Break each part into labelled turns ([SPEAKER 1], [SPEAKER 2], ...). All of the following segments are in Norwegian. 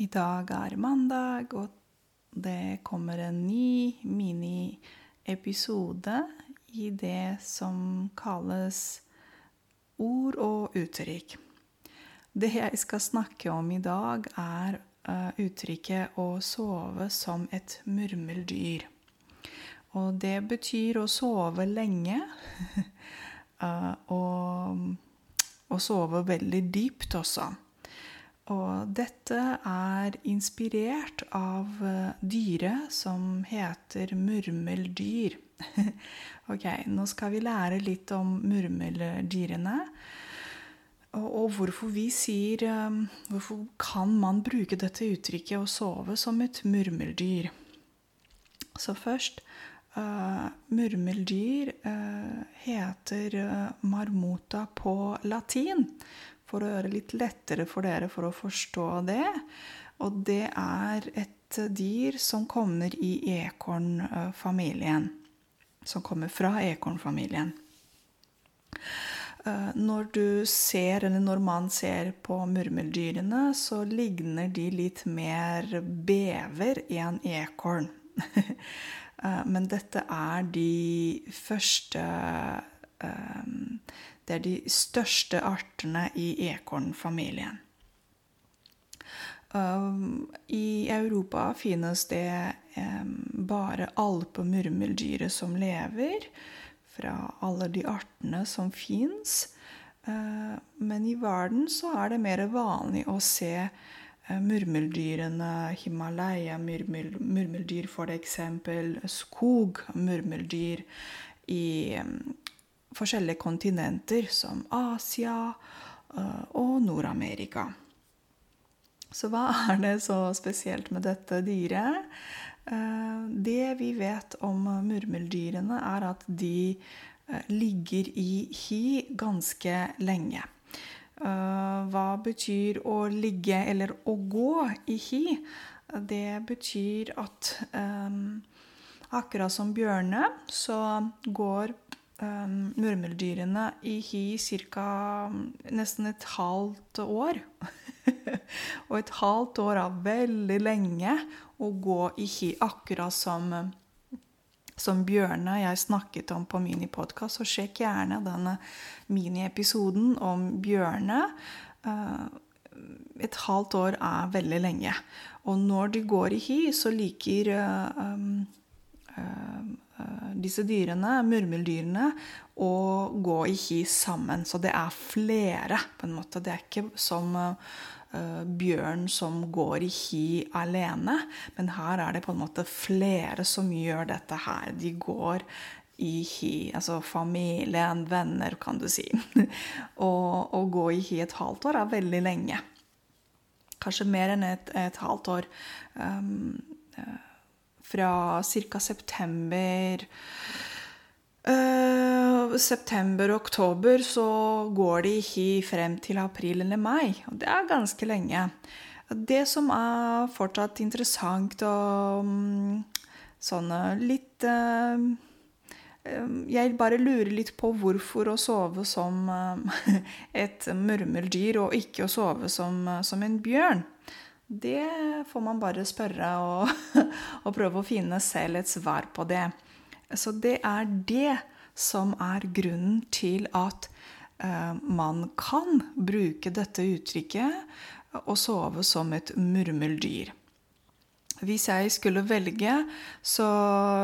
[SPEAKER 1] I dag er mandag, og det kommer en ny miniepisode i det som kalles ord og uttrykk. Det jeg skal snakke om i dag, er uh, uttrykket 'å sove som et murmeldyr'. Og det betyr å sove lenge. uh, og å sove veldig dypt også. Og dette er inspirert av eh, dyret som heter murmeldyr. ok, nå skal vi lære litt om murmeldyrene. Og, og hvorfor vi sier um, Hvorfor kan man bruke dette uttrykket 'å sove som et murmeldyr'? Så først uh, Murmeldyr uh, heter marmota på latin for å gjøre det litt lettere for dere for å forstå det. Og det er et dyr som kommer i ekornfamilien. Som kommer fra ekornfamilien. Eh, når du ser, eller når man ser på murmeldyrene, så ligner de litt mer bever enn ekorn. Eh, men dette er de første det er de største artene i ekornfamilien. Um, I Europa finnes det bare alpemurmeldyret som lever, fra alle de artene som fins. Uh, men i verden så er det mer vanlig å se uh, murmeldyrene, Himalaya-murmeldyr f.eks., skogmurmeldyr i forskjellige kontinenter, som Asia eh, og Nord-Amerika. Så hva er det så spesielt med dette dyret? Eh, det vi vet om murmeldyrene, er at de eh, ligger i hi ganske lenge. Hva betyr å ligge eller å gå i hi? Det betyr at akkurat som bjørne så går um, murmeldyrene i hi ca. nesten et halvt år. og et halvt år er veldig lenge å gå i hi, akkurat som, som bjørne jeg snakket om på minipodkast. Så sjekk gjerne denne miniepisoden om bjørne. Uh, et halvt år er veldig lenge. Og når de går i hi, så liker Eh, disse dyrene, murmeldyrene, å gå i hi sammen. Så det er flere, på en måte. Det er ikke som uh, bjørn som går i hi alene, men her er det på en måte flere som gjør dette her. De går i hi, altså familien, venner, kan du si. og å gå i hi et halvt år er veldig lenge. Kanskje mer enn et, et halvt år. Um, uh, fra ca. september uh, September-oktober så går de hi frem til april eller mai. Og det er ganske lenge. Det som er fortsatt interessant og um, sånn litt uh, jeg bare lurer litt på hvorfor å sove som et murmeldyr og ikke å sove som, som en bjørn. Det får man bare spørre og, og, prøve å finne selv et svar på det. Så det er det som er grunnen til at eh, man kan bruke dette uttrykket å sove som et murmeldyr. Hvis jeg skulle velge, så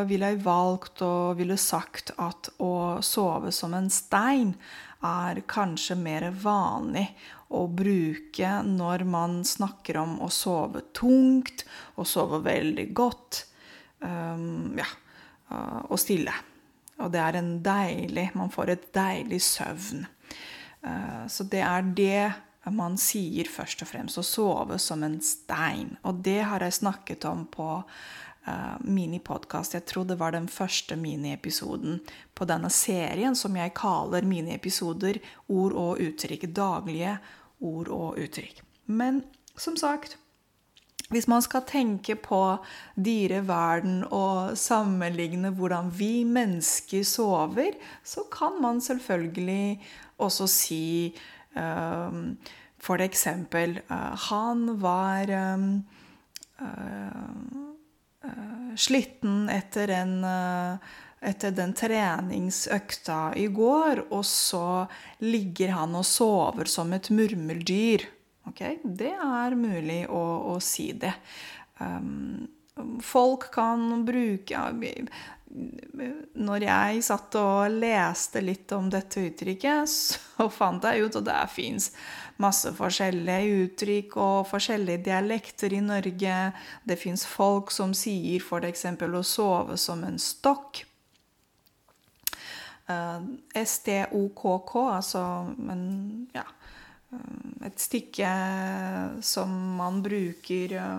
[SPEAKER 1] ville jeg valgt og ville sagt at å sove som en stein er kanskje mer vanlig å bruke når man snakker om å sove tungt og sove veldig godt. Um, ja, uh, og stille. Og det er en deilig Man får et deilig søvn. Uh, så det er det man sier først og fremst. Å sove som en stein. Og det har jeg snakket om på uh, minipodkast. Jeg tror det var den første miniepisoden på denne serien som jeg kaller miniepisoder ord og uttrykk. Daglige ord og uttrykk. Men som sagt hvis man skal tenke på dyreverden og sammenligne hvordan vi mennesker sover, så kan man selvfølgelig også si For eksempel, han var sliten etter en etter den treningsøkta i går, og så ligger han og sover som et murmeldyr. Okay? Det er mulig å, å si det. Um, folk kan bruke Når jeg satt og leste litt om dette uttrykket, så fant jeg ut at det fins masse forskjellige uttrykk og forskjellige dialekter i Norge. Det fins folk som sier f.eks. å sove som en stokk. Eh, STOKK, altså en, ja, eh, et stykke som man bruker ja,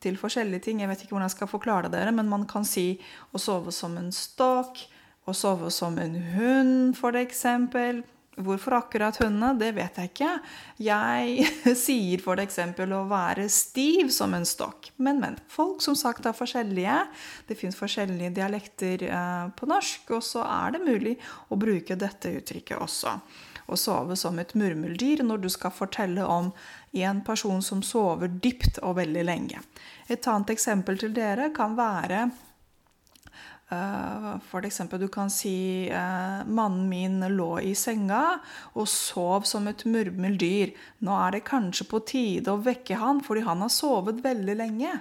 [SPEAKER 1] til forskjellige ting. Jeg vet ikke hvordan jeg skal forklare dere, men man kan si å sove som en stokk, å sove som en hund, eksempel. Hvorfor akkurat hundene, det vet jeg ikke. Jeg sier f.eks. å være stiv som en stokk. Men, men. Folk som sagt er forskjellige. Det fins forskjellige dialekter eh, på norsk, og så er det mulig å bruke dette uttrykket også. Å sove som et murmeldyr når du skal fortelle om en person som sover dypt og veldig lenge. Et annet eksempel til dere kan være Uh, eksempel, du kan si uh, 'Mannen min lå i senga og sov som et murmeldyr'. Nå er det kanskje på tide å vekke han, fordi han har sovet veldig lenge.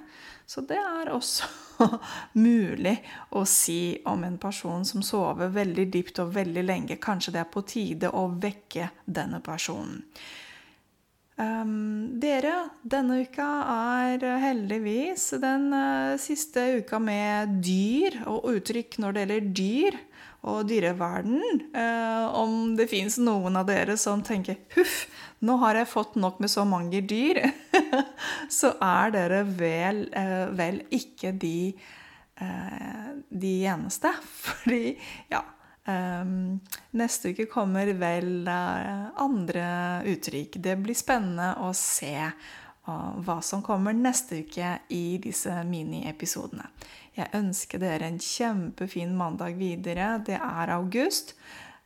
[SPEAKER 1] Så det er også mulig å si om en person som sover veldig dypt og veldig lenge. Kanskje det er på tide å vekke denne personen. Um, dere, denne uka er heldigvis den uh, siste uka med dyr og uttrykk når det gjelder dyr og dyreverden. Uh, om det fins noen av dere som tenker 'huff, nå har jeg fått nok med så mange dyr', så er dere vel, uh, vel ikke de, de eneste. Fordi, ja Um, neste uke kommer vel uh, andre uttrykk. Det blir spennende å se uh, hva som kommer neste uke i disse miniepisodene. Jeg ønsker dere en kjempefin mandag videre. Det er august.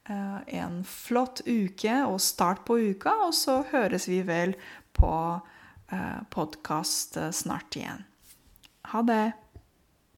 [SPEAKER 1] Uh, en flott uke og start på uka, og så høres vi vel på podkast snart igjen. Ha det!